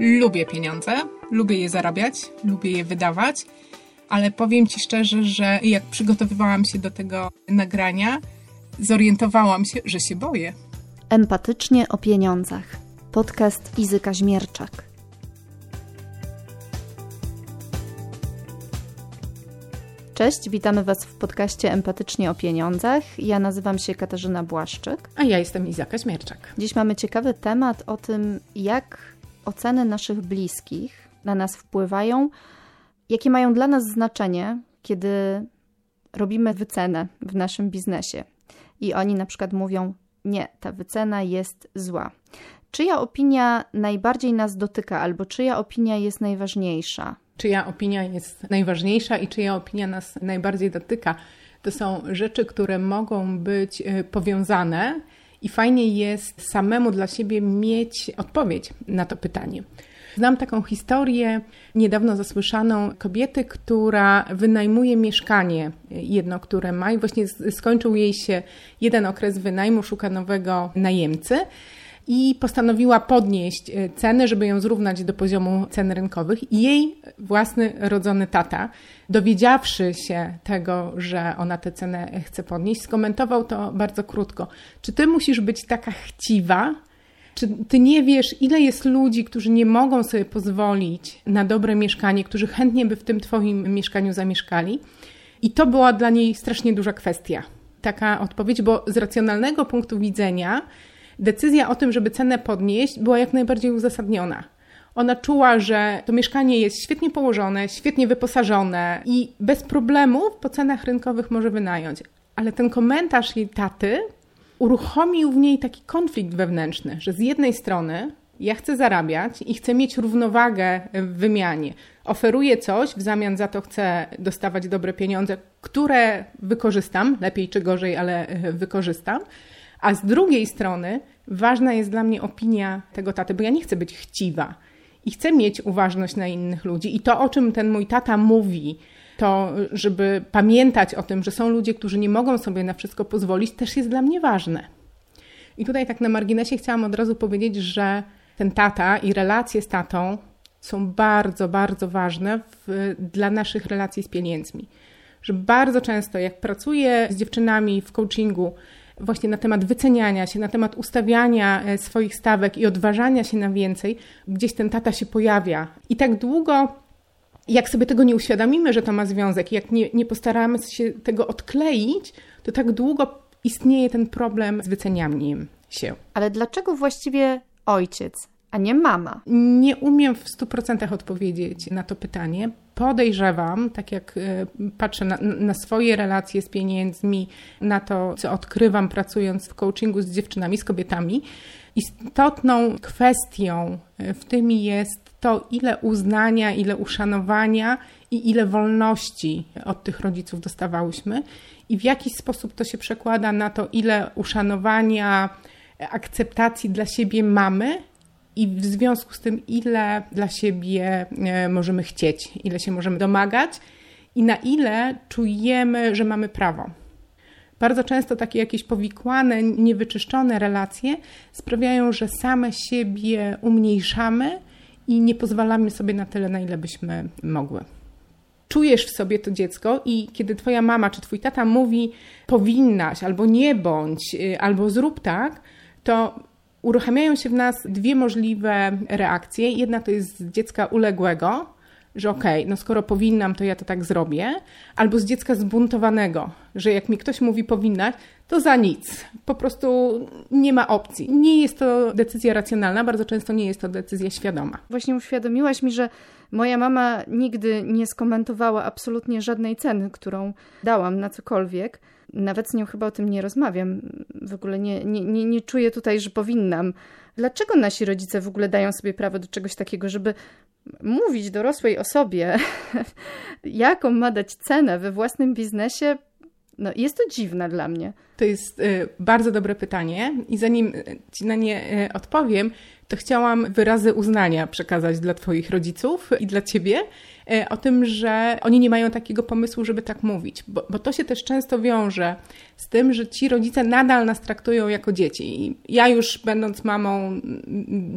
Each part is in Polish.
Lubię pieniądze, lubię je zarabiać, lubię je wydawać, ale powiem Ci szczerze, że jak przygotowywałam się do tego nagrania, zorientowałam się, że się boję. Empatycznie o pieniądzach. Podcast Izy Kaźmierczak. Cześć, witamy Was w podcaście Empatycznie o pieniądzach. Ja nazywam się Katarzyna Błaszczyk. A ja jestem Izaka Śmierczak. Dziś mamy ciekawy temat o tym, jak oceny naszych bliskich na nas wpływają, jakie mają dla nas znaczenie, kiedy robimy wycenę w naszym biznesie. I oni na przykład mówią: Nie, ta wycena jest zła. Czyja opinia najbardziej nas dotyka, albo czyja opinia jest najważniejsza? Czyja opinia jest najważniejsza i czyja opinia nas najbardziej dotyka? To są rzeczy, które mogą być y, powiązane i fajnie jest samemu dla siebie mieć odpowiedź na to pytanie. Znam taką historię niedawno zasłyszaną kobiety, która wynajmuje mieszkanie jedno, które ma i właśnie skończył jej się jeden okres wynajmu, szuka nowego najemcy i postanowiła podnieść e, ceny, żeby ją zrównać do poziomu cen rynkowych. I jej własny rodzony tata, dowiedziawszy się tego, że ona tę cenę chce podnieść, skomentował to bardzo krótko. Czy ty musisz być taka chciwa? Czy ty nie wiesz, ile jest ludzi, którzy nie mogą sobie pozwolić na dobre mieszkanie, którzy chętnie by w tym twoim mieszkaniu zamieszkali? I to była dla niej strasznie duża kwestia. Taka odpowiedź, bo z racjonalnego punktu widzenia, decyzja o tym, żeby cenę podnieść, była jak najbardziej uzasadniona. Ona czuła, że to mieszkanie jest świetnie położone, świetnie wyposażone i bez problemów po cenach rynkowych może wynająć. Ale ten komentarz jej taty uruchomił w niej taki konflikt wewnętrzny, że z jednej strony ja chcę zarabiać i chcę mieć równowagę w wymianie. Oferuję coś, w zamian za to chcę dostawać dobre pieniądze, które wykorzystam, lepiej czy gorzej, ale wykorzystam. A z drugiej strony ważna jest dla mnie opinia tego taty, bo ja nie chcę być chciwa i chcę mieć uważność na innych ludzi. I to, o czym ten mój tata mówi, to żeby pamiętać o tym, że są ludzie, którzy nie mogą sobie na wszystko pozwolić, też jest dla mnie ważne. I tutaj tak na marginesie chciałam od razu powiedzieć, że ten tata i relacje z tatą są bardzo, bardzo ważne w, dla naszych relacji z pieniędzmi. Że bardzo często, jak pracuję z dziewczynami w coachingu, właśnie na temat wyceniania się, na temat ustawiania e, swoich stawek i odważania się na więcej, gdzieś ten tata się pojawia. I tak długo, jak sobie tego nie uświadomimy, że to ma związek, jak nie, nie postaramy się tego odkleić, to tak długo istnieje ten problem z wycenianiem się. Ale dlaczego właściwie ojciec, a nie mama? Nie umiem w 100% odpowiedzieć na to pytanie. Podejrzewam, tak jak e, patrzę na, na, swoje relacje z pieniędzmi, na to, co odkrywam pracując w coachingu z dziewczynami, z kobietami, istotną kwestią e, w tym jest to, ile uznania, ile uszanowania i ile wolności od tych rodziców dostawałyśmy i w jaki sposób to się przekłada na to, ile uszanowania, akceptacji dla siebie mamy i w związku z tym, ile dla siebie e, możemy chcieć, ile się możemy domagać i na ile czujemy, że mamy prawo. Bardzo często takie jakieś powikłane, niewyczyszczone relacje sprawiają, że same siebie umniejszamy i nie pozwalamy sobie na tyle, na ile byśmy mogły. Czujesz w sobie to dziecko, i kiedy twoja mama czy twój tata mówi powinnaś, albo nie bądź, y, albo zrób tak, to uruchamiają się w nas dwie możliwe reakcje. Jedna to jest z dziecka uległego, że okej, okay, no skoro powinnam, to ja to tak zrobię, albo z dziecka zbuntowanego, że jak mi ktoś mówi powinnaś, to za nic. Po prostu nie ma opcji. Nie jest to decyzja racjonalna, bardzo często nie jest to decyzja świadoma. Właśnie uświadomiłaś mi, że moja mama nigdy nie skomentowała absolutnie żadnej ceny, którą dałam na cokolwiek. Nawet z nią chyba o tym nie rozmawiam. W ogóle nie, nie, nie, nie czuję tutaj, że powinnam. Dlaczego nasi rodzice w ogóle dają sobie prawo do czegoś takiego, żeby mówić dorosłej osobie, jaką ma dać cenę we własnym biznesie? No, jest to dziwne dla mnie. To jest y, bardzo dobre pytanie, i zanim Ci na nie y, odpowiem, to chciałam wyrazy uznania przekazać dla Twoich rodziców i dla Ciebie e, o tym, że oni nie mają takiego pomysłu, żeby tak mówić, bo, bo to się też często wiąże z tym, że ci rodzice nadal nas traktują jako dzieci. I ja już będąc mamą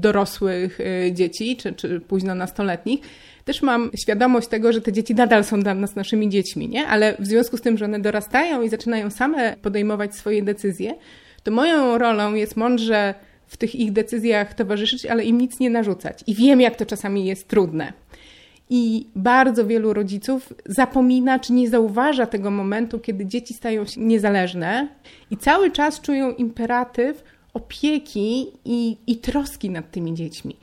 dorosłych e, dzieci, czy, czy późno nastoletnich, też mam świadomość tego, że te dzieci nadal są dla nas naszymi dziećmi, nie? Ale w związku z tym, że one dorastają i zaczynają same podejmować swoje decyzje, to moją rolą jest mądrze w tych ich decyzjach towarzyszyć, ale im nic nie narzucać. I wiem, jak to czasami jest trudne. I bardzo wielu rodziców zapomina czy nie zauważa tego momentu, kiedy dzieci stają się niezależne i cały czas czują imperatyw opieki i, i troski nad tymi dziećmi.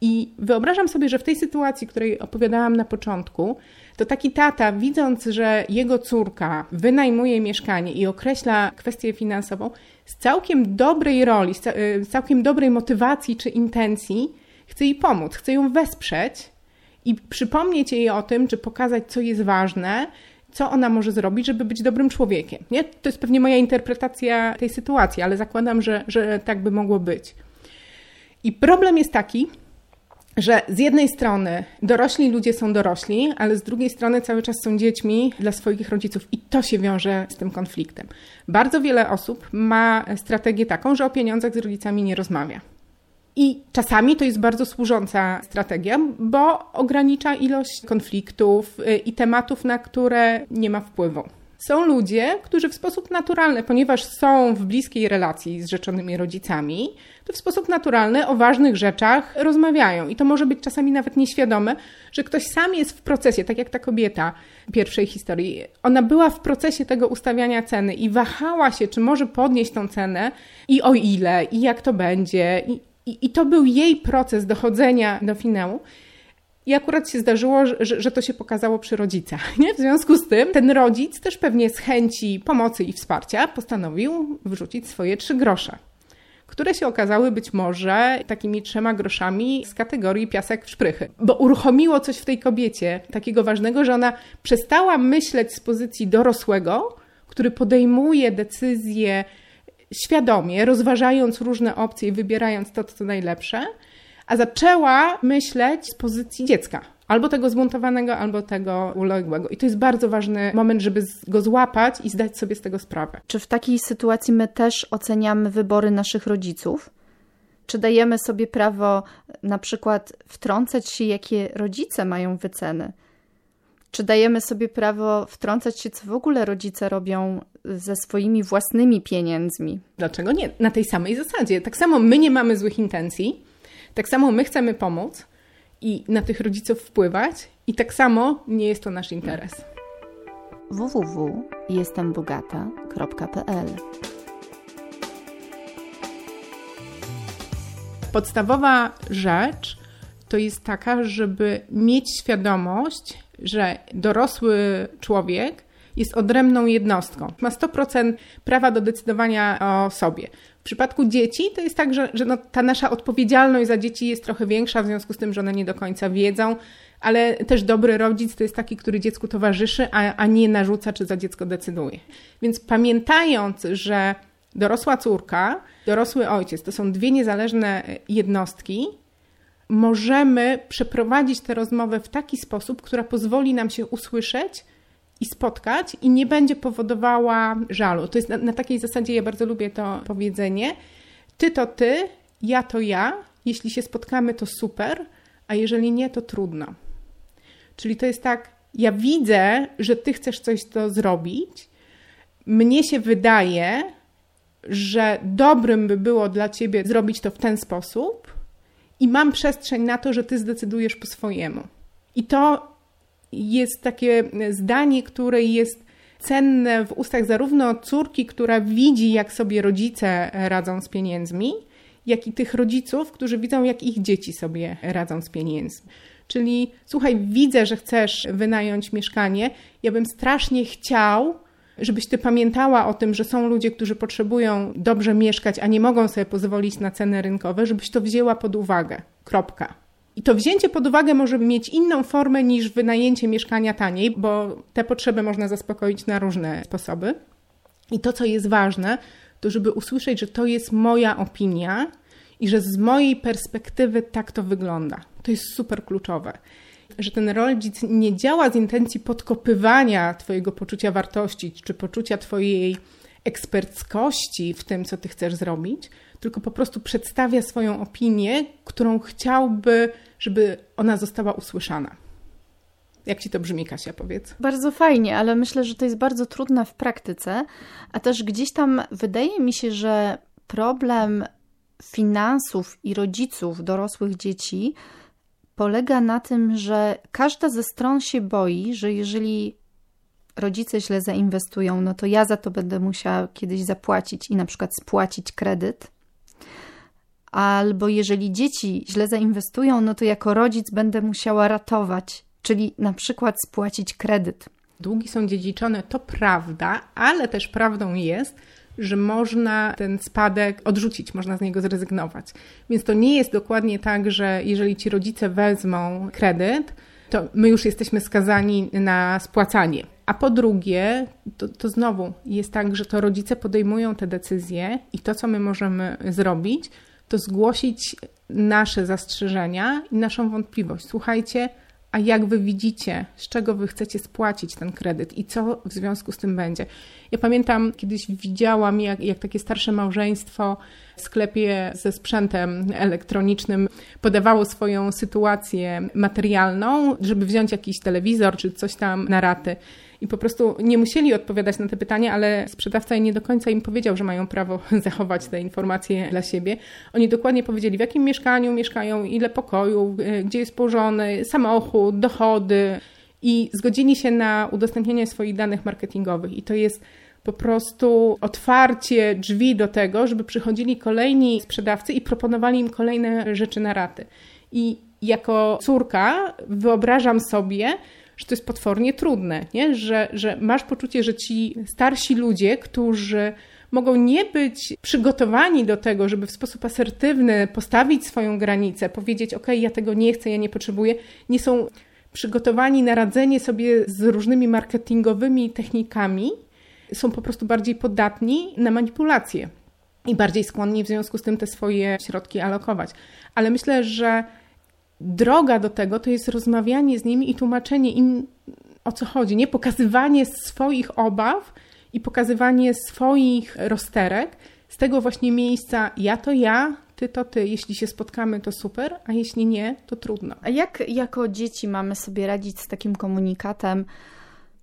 I wyobrażam sobie, że w tej sytuacji, której opowiadałam na początku, to taki tata, widząc, że jego córka wynajmuje mieszkanie i określa kwestię finansową, z całkiem dobrej roli, z całkiem dobrej motywacji czy intencji, chce jej pomóc, chce ją wesprzeć i przypomnieć jej o tym, czy pokazać, co jest ważne, co ona może zrobić, żeby być dobrym człowiekiem. Nie? To jest pewnie moja interpretacja tej sytuacji, ale zakładam, że, że tak by mogło być. I problem jest taki, że z jednej strony dorośli ludzie są dorośli, ale z drugiej strony cały czas są dziećmi dla swoich rodziców i to się wiąże z tym konfliktem. Bardzo wiele osób ma strategię taką, że o pieniądzach z rodzicami nie rozmawia. I czasami to jest bardzo służąca strategia, bo ogranicza ilość konfliktów y, i tematów, na które nie ma wpływu. Są ludzie, którzy w sposób naturalny, ponieważ są w bliskiej relacji z rzeczonymi rodzicami, to w sposób naturalny o ważnych rzeczach rozmawiają. I to może być czasami nawet nieświadome, że ktoś sam jest w procesie, tak jak ta kobieta pierwszej historii. Ona była w procesie tego ustawiania ceny i wahała się, czy może podnieść tą cenę i o ile, i jak to będzie. I, i, i to był jej proces dochodzenia do finału. I akurat się zdarzyło, że, że, to się pokazało przy rodzicach. Nie? W związku z tym ten rodzic też pewnie z chęci pomocy i wsparcia postanowił wrzucić swoje trzy grosze, które się okazały być może takimi trzema groszami z kategorii piasek w szprychy. Bo uruchomiło coś w tej kobiecie takiego ważnego, że ona przestała myśleć z pozycji dorosłego, który podejmuje decyzje świadomie, rozważając różne opcje i wybierając to, co najlepsze, a zaczęła myśleć z pozycji dziecka. Albo tego zbuntowanego, albo tego uległego. I to jest bardzo ważny moment, żeby go złapać i zdać sobie z tego sprawę. Czy w takiej sytuacji my też oceniamy wybory naszych rodziców? Czy dajemy sobie prawo na przykład wtrącać się, jakie rodzice mają wyceny? Czy dajemy sobie prawo wtrącać się, co w ogóle rodzice robią ze swoimi własnymi pieniędzmi? Dlaczego nie? Na tej samej zasadzie. Tak samo my nie mamy złych intencji, tak samo my chcemy pomóc i na tych rodziców wpływać, i tak samo nie jest to nasz interes. www.jestembogata.pl Podstawowa rzecz to jest taka, żeby mieć świadomość, że dorosły człowiek jest odrębną jednostką. Ma 100% prawa do decydowania o sobie. W przypadku dzieci to jest tak, że, że no, ta nasza odpowiedzialność za dzieci jest trochę większa, w związku z tym, że one nie do końca wiedzą, ale też dobry rodzic to jest taki, który dziecku towarzyszy, a, a nie narzuca, czy za dziecko decyduje. Więc pamiętając, że dorosła córka, dorosły ojciec to są dwie niezależne jednostki, możemy przeprowadzić tę rozmowę w taki sposób, która pozwoli nam się usłyszeć i spotkać i nie będzie powodowała żalu. To jest na, na takiej zasadzie, ja bardzo lubię to powiedzenie. Ty to ty, ja to ja. Jeśli się spotkamy, to super, a jeżeli nie, to trudno. Czyli to jest tak, ja widzę, że ty chcesz coś to zrobić. Mnie się wydaje, że dobrym by było dla ciebie zrobić to w ten sposób, i mam przestrzeń na to, że ty zdecydujesz po swojemu. I to jest takie zdanie, które jest cenne w ustach zarówno córki, która widzi, jak sobie rodzice radzą z pieniędzmi, jak i tych rodziców, którzy widzą, jak ich dzieci sobie radzą z pieniędzmi. Czyli słuchaj, widzę, że chcesz wynająć mieszkanie. Ja bym strasznie chciał, żebyś ty pamiętała o tym, że są ludzie, którzy potrzebują dobrze mieszkać, a nie mogą sobie pozwolić na ceny rynkowe, żebyś to wzięła pod uwagę. Kropka. I to wzięcie pod uwagę może mieć inną formę niż wynajęcie mieszkania taniej, bo te potrzeby można zaspokoić na różne sposoby. I to, co jest ważne, to żeby usłyszeć, że to jest moja opinia i że z mojej perspektywy tak to wygląda. To jest super kluczowe. Że ten rodzic nie działa z intencji podkopywania Twojego poczucia wartości czy poczucia Twojej eksperckości w tym, co Ty chcesz zrobić, tylko po prostu przedstawia swoją opinię, którą chciałby, żeby ona została usłyszana. Jak ci to brzmi, Kasia, powiedz? Bardzo fajnie, ale myślę, że to jest bardzo trudne w praktyce, a też gdzieś tam wydaje mi się, że problem finansów i rodziców dorosłych dzieci polega na tym, że każda ze stron się boi, że jeżeli rodzice źle zainwestują, no to ja za to będę musiała kiedyś zapłacić i na przykład spłacić kredyt. Albo jeżeli dzieci źle zainwestują, no to jako rodzic będę musiała ratować, czyli na przykład spłacić kredyt. Długi są dziedziczone, to prawda, ale też prawdą jest, że można ten spadek odrzucić, można z niego zrezygnować. Więc to nie jest dokładnie tak, że jeżeli ci rodzice wezmą kredyt, to my już jesteśmy skazani na spłacanie. A po drugie, to, to znowu jest tak, że to rodzice podejmują te decyzje i to, co my możemy zrobić, to zgłosić nasze zastrzeżenia i naszą wątpliwość. Słuchajcie, a jak wy widzicie, z czego wy chcecie spłacić ten kredyt i co w związku z tym będzie. Ja pamiętam, kiedyś widziałam, jak, jak takie starsze małżeństwo w sklepie ze sprzętem elektronicznym podawało swoją sytuację materialną, żeby wziąć jakiś telewizor czy coś tam na raty i po prostu nie musieli odpowiadać na te pytania, ale sprzedawca nie do końca im powiedział, że mają prawo zachować te informacje dla siebie. Oni dokładnie powiedzieli, w jakim mieszkaniu mieszkają, ile pokoju, e, gdzie jest położony, samochód, dochody i zgodzili się na udostępnienie swoich danych marketingowych. I to jest po prostu otwarcie drzwi do tego, żeby przychodzili kolejni sprzedawcy i proponowali im kolejne rzeczy na raty. I jako córka wyobrażam sobie, że to jest potwornie trudne, nie? Że, że masz poczucie, że ci starsi ludzie, którzy mogą nie być przygotowani do tego, żeby w sposób asertywny postawić swoją granicę, powiedzieć: OK, ja tego nie chcę, ja nie potrzebuję, nie są przygotowani na radzenie sobie z różnymi marketingowymi technikami, są po prostu bardziej podatni na manipulacje i bardziej skłonni w związku z tym te swoje środki alokować. Ale myślę, że droga do tego to jest rozmawianie z nimi i tłumaczenie im o co chodzi, nie pokazywanie swoich obaw i pokazywanie swoich rozterek z tego właśnie miejsca ja to ja, ty to ty. Jeśli się spotkamy, to super, a jeśli nie, to trudno. A jak jako dzieci mamy sobie radzić z takim komunikatem?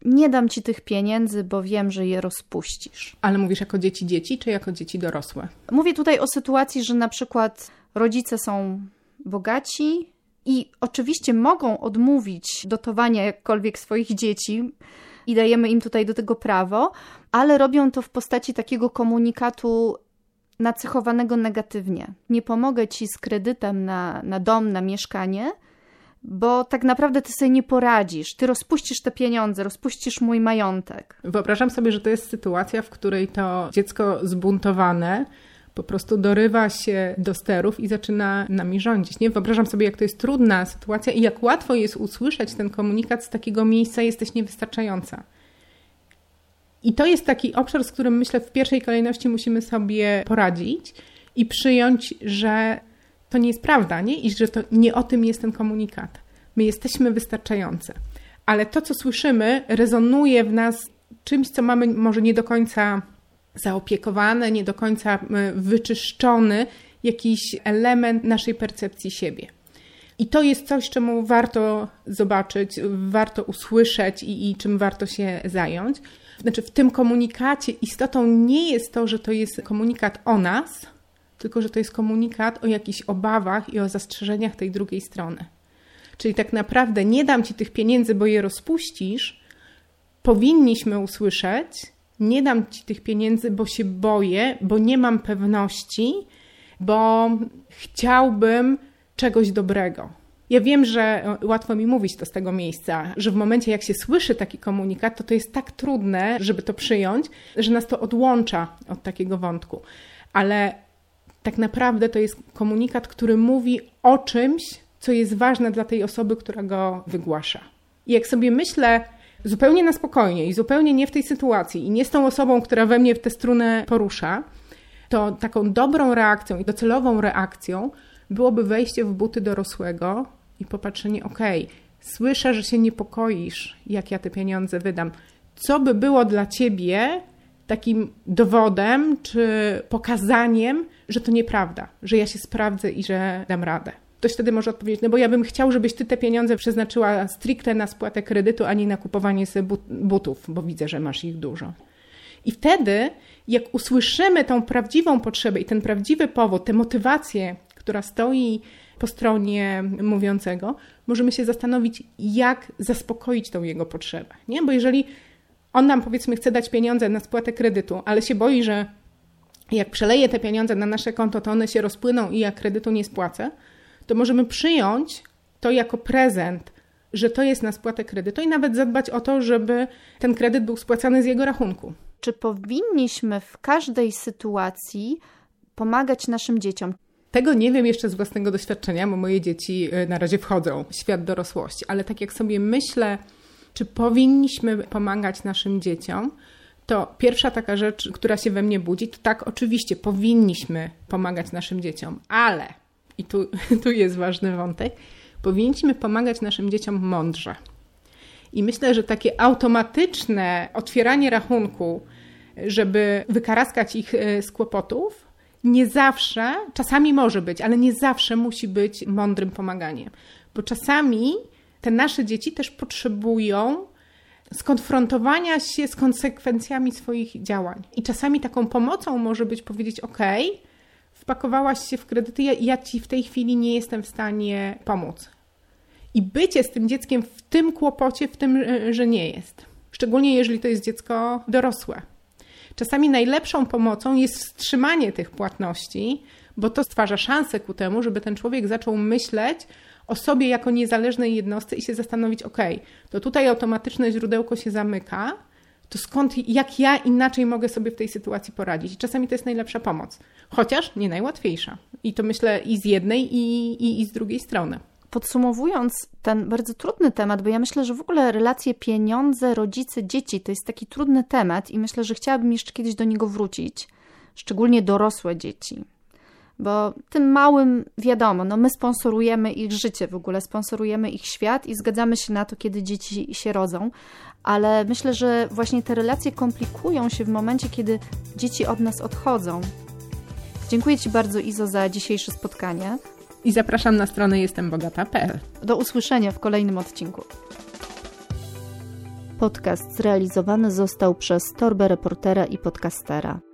Nie dam ci tych pieniędzy, bo wiem, że je rozpuścisz. Ale mówisz jako dzieci dzieci, czy jako dzieci dorosłe? Mówię tutaj o sytuacji, że na przykład rodzice są bogaci, i oczywiście mogą odmówić dotowania jakkolwiek swoich dzieci i dajemy im tutaj do tego prawo, ale robią to w postaci takiego komunikatu nacechowanego negatywnie. Nie pomogę ci z kredytem na, na dom, na mieszkanie, bo tak naprawdę ty sobie nie poradzisz. Ty rozpuścisz te pieniądze, rozpuścisz mój majątek. Wyobrażam sobie, że to jest sytuacja, w której to dziecko zbuntowane po prostu dorywa się do sterów i zaczyna nami rządzić. Nie wyobrażam sobie, jak to jest trudna sytuacja i jak łatwo jest usłyszeć ten komunikat z takiego miejsca, jesteś niewystarczająca. I to jest taki obszar, z którym myślę w pierwszej kolejności musimy sobie poradzić i przyjąć, że to nie jest prawda, nie? I że to nie o tym jest ten komunikat. My jesteśmy wystarczające. Ale to, co słyszymy, rezonuje w nas czymś, co mamy może nie do końca zaopiekowany, nie do końca wyczyszczony jakiś element naszej percepcji siebie. I to jest coś, czemu warto zobaczyć, warto usłyszeć i, i, czym warto się zająć. Znaczy, w tym komunikacie istotą nie jest to, że to jest komunikat o nas, tylko że to jest komunikat o jakichś obawach i o zastrzeżeniach tej drugiej strony. Czyli tak naprawdę nie dam ci tych pieniędzy, bo je rozpuścisz. Powinniśmy usłyszeć, nie dam ci tych pieniędzy, bo się boję, bo nie mam pewności, bo chciałbym czegoś dobrego. Ja wiem, że łatwo mi mówić to z tego miejsca, że w momencie, jak się słyszy taki komunikat, to to jest tak trudne, żeby to przyjąć, że nas to odłącza od takiego wątku. Ale tak naprawdę to jest komunikat, który mówi o czymś, co jest ważne dla tej osoby, która go wygłasza. I jak sobie myślę, zupełnie na spokojnie i zupełnie nie w tej sytuacji i nie z tą osobą, która we mnie tę strunę porusza, to taką dobrą reakcją i docelową reakcją byłoby wejście w buty dorosłego i popatrzenie, okej, okay, słyszę, że się niepokoisz, jak ja te pieniądze wydam. Co by było dla ciebie takim dowodem czy pokazaniem, że to nieprawda, że ja się sprawdzę i że dam radę? Ktoś wtedy może odpowiedzieć, no bo ja bym chciał, żebyś ty te pieniądze przeznaczyła stricte na spłatę kredytu, a nie na kupowanie sobie butów, bo widzę, że masz ich dużo. I wtedy, jak usłyszymy tą prawdziwą potrzebę i ten prawdziwy powód, tę motywację, która stoi po stronie mówiącego, możemy się zastanowić, jak zaspokoić tą jego potrzebę. Nie? Bo jeżeli on nam powiedzmy chce dać pieniądze na spłatę kredytu, ale się boi, że jak przeleje te pieniądze na nasze konto, to one się rozpłyną i ja kredytu nie spłacę, to możemy przyjąć to jako prezent, że to jest na spłatę kredytu i nawet zadbać o to, żeby ten kredyt był spłacany z jego rachunku. Czy powinniśmy w każdej sytuacji pomagać naszym dzieciom? Tego nie wiem jeszcze z własnego doświadczenia, bo moje dzieci y, na razie wchodzą w świat dorosłości, ale tak jak sobie myślę, czy powinniśmy pomagać naszym dzieciom, to pierwsza taka rzecz, która się we mnie budzi, to tak, oczywiście powinniśmy pomagać naszym dzieciom, ale, i tu, tu jest ważny wątek, powinniśmy pomagać naszym dzieciom mądrze. I myślę, że takie automatyczne otwieranie rachunku, żeby wykaraskać ich y, z kłopotów, nie zawsze, czasami może być, ale nie zawsze musi być mądrym pomaganiem. Bo czasami te nasze dzieci też potrzebują skonfrontowania się z konsekwencjami swoich działań. I czasami taką pomocą może być powiedzieć: OK, wpakowałaś się w kredyty, ja, ja ci w tej chwili nie jestem w stanie pomóc. I bycie z tym dzieckiem w tym kłopocie, w tym, e, że nie jest. Szczególnie jeżeli to jest dziecko dorosłe. Czasami najlepszą pomocą jest wstrzymanie tych płatności, bo to stwarza szansę ku temu, żeby ten człowiek zaczął myśleć o sobie jako niezależnej jednostce i się zastanowić, ok, to tutaj automatyczne źródełko się zamyka, to skąd, jak ja inaczej mogę sobie w tej sytuacji poradzić? I czasami to jest najlepsza pomoc, chociaż nie najłatwiejsza. I to myślę i z jednej, i, i, i z drugiej strony. Podsumowując ten bardzo trudny temat, bo ja myślę, że w ogóle relacje pieniądze, rodzice, dzieci to jest taki trudny temat i myślę, że chciałabym jeszcze kiedyś do niego wrócić, szczególnie dorosłe dzieci. Bo tym małym, wiadomo, no my sponsorujemy ich życie w ogóle, sponsorujemy ich świat i zgadzamy się na to, kiedy dzieci się rodzą, ale myślę, że właśnie te relacje komplikują się w momencie, kiedy dzieci od nas odchodzą. Dziękuję Ci bardzo, Izo, za dzisiejsze spotkanie. I zapraszam na stronę jestembogata.pl. Do usłyszenia w kolejnym odcinku. Podcast zrealizowany został przez Torbę Reportera i Podcastera.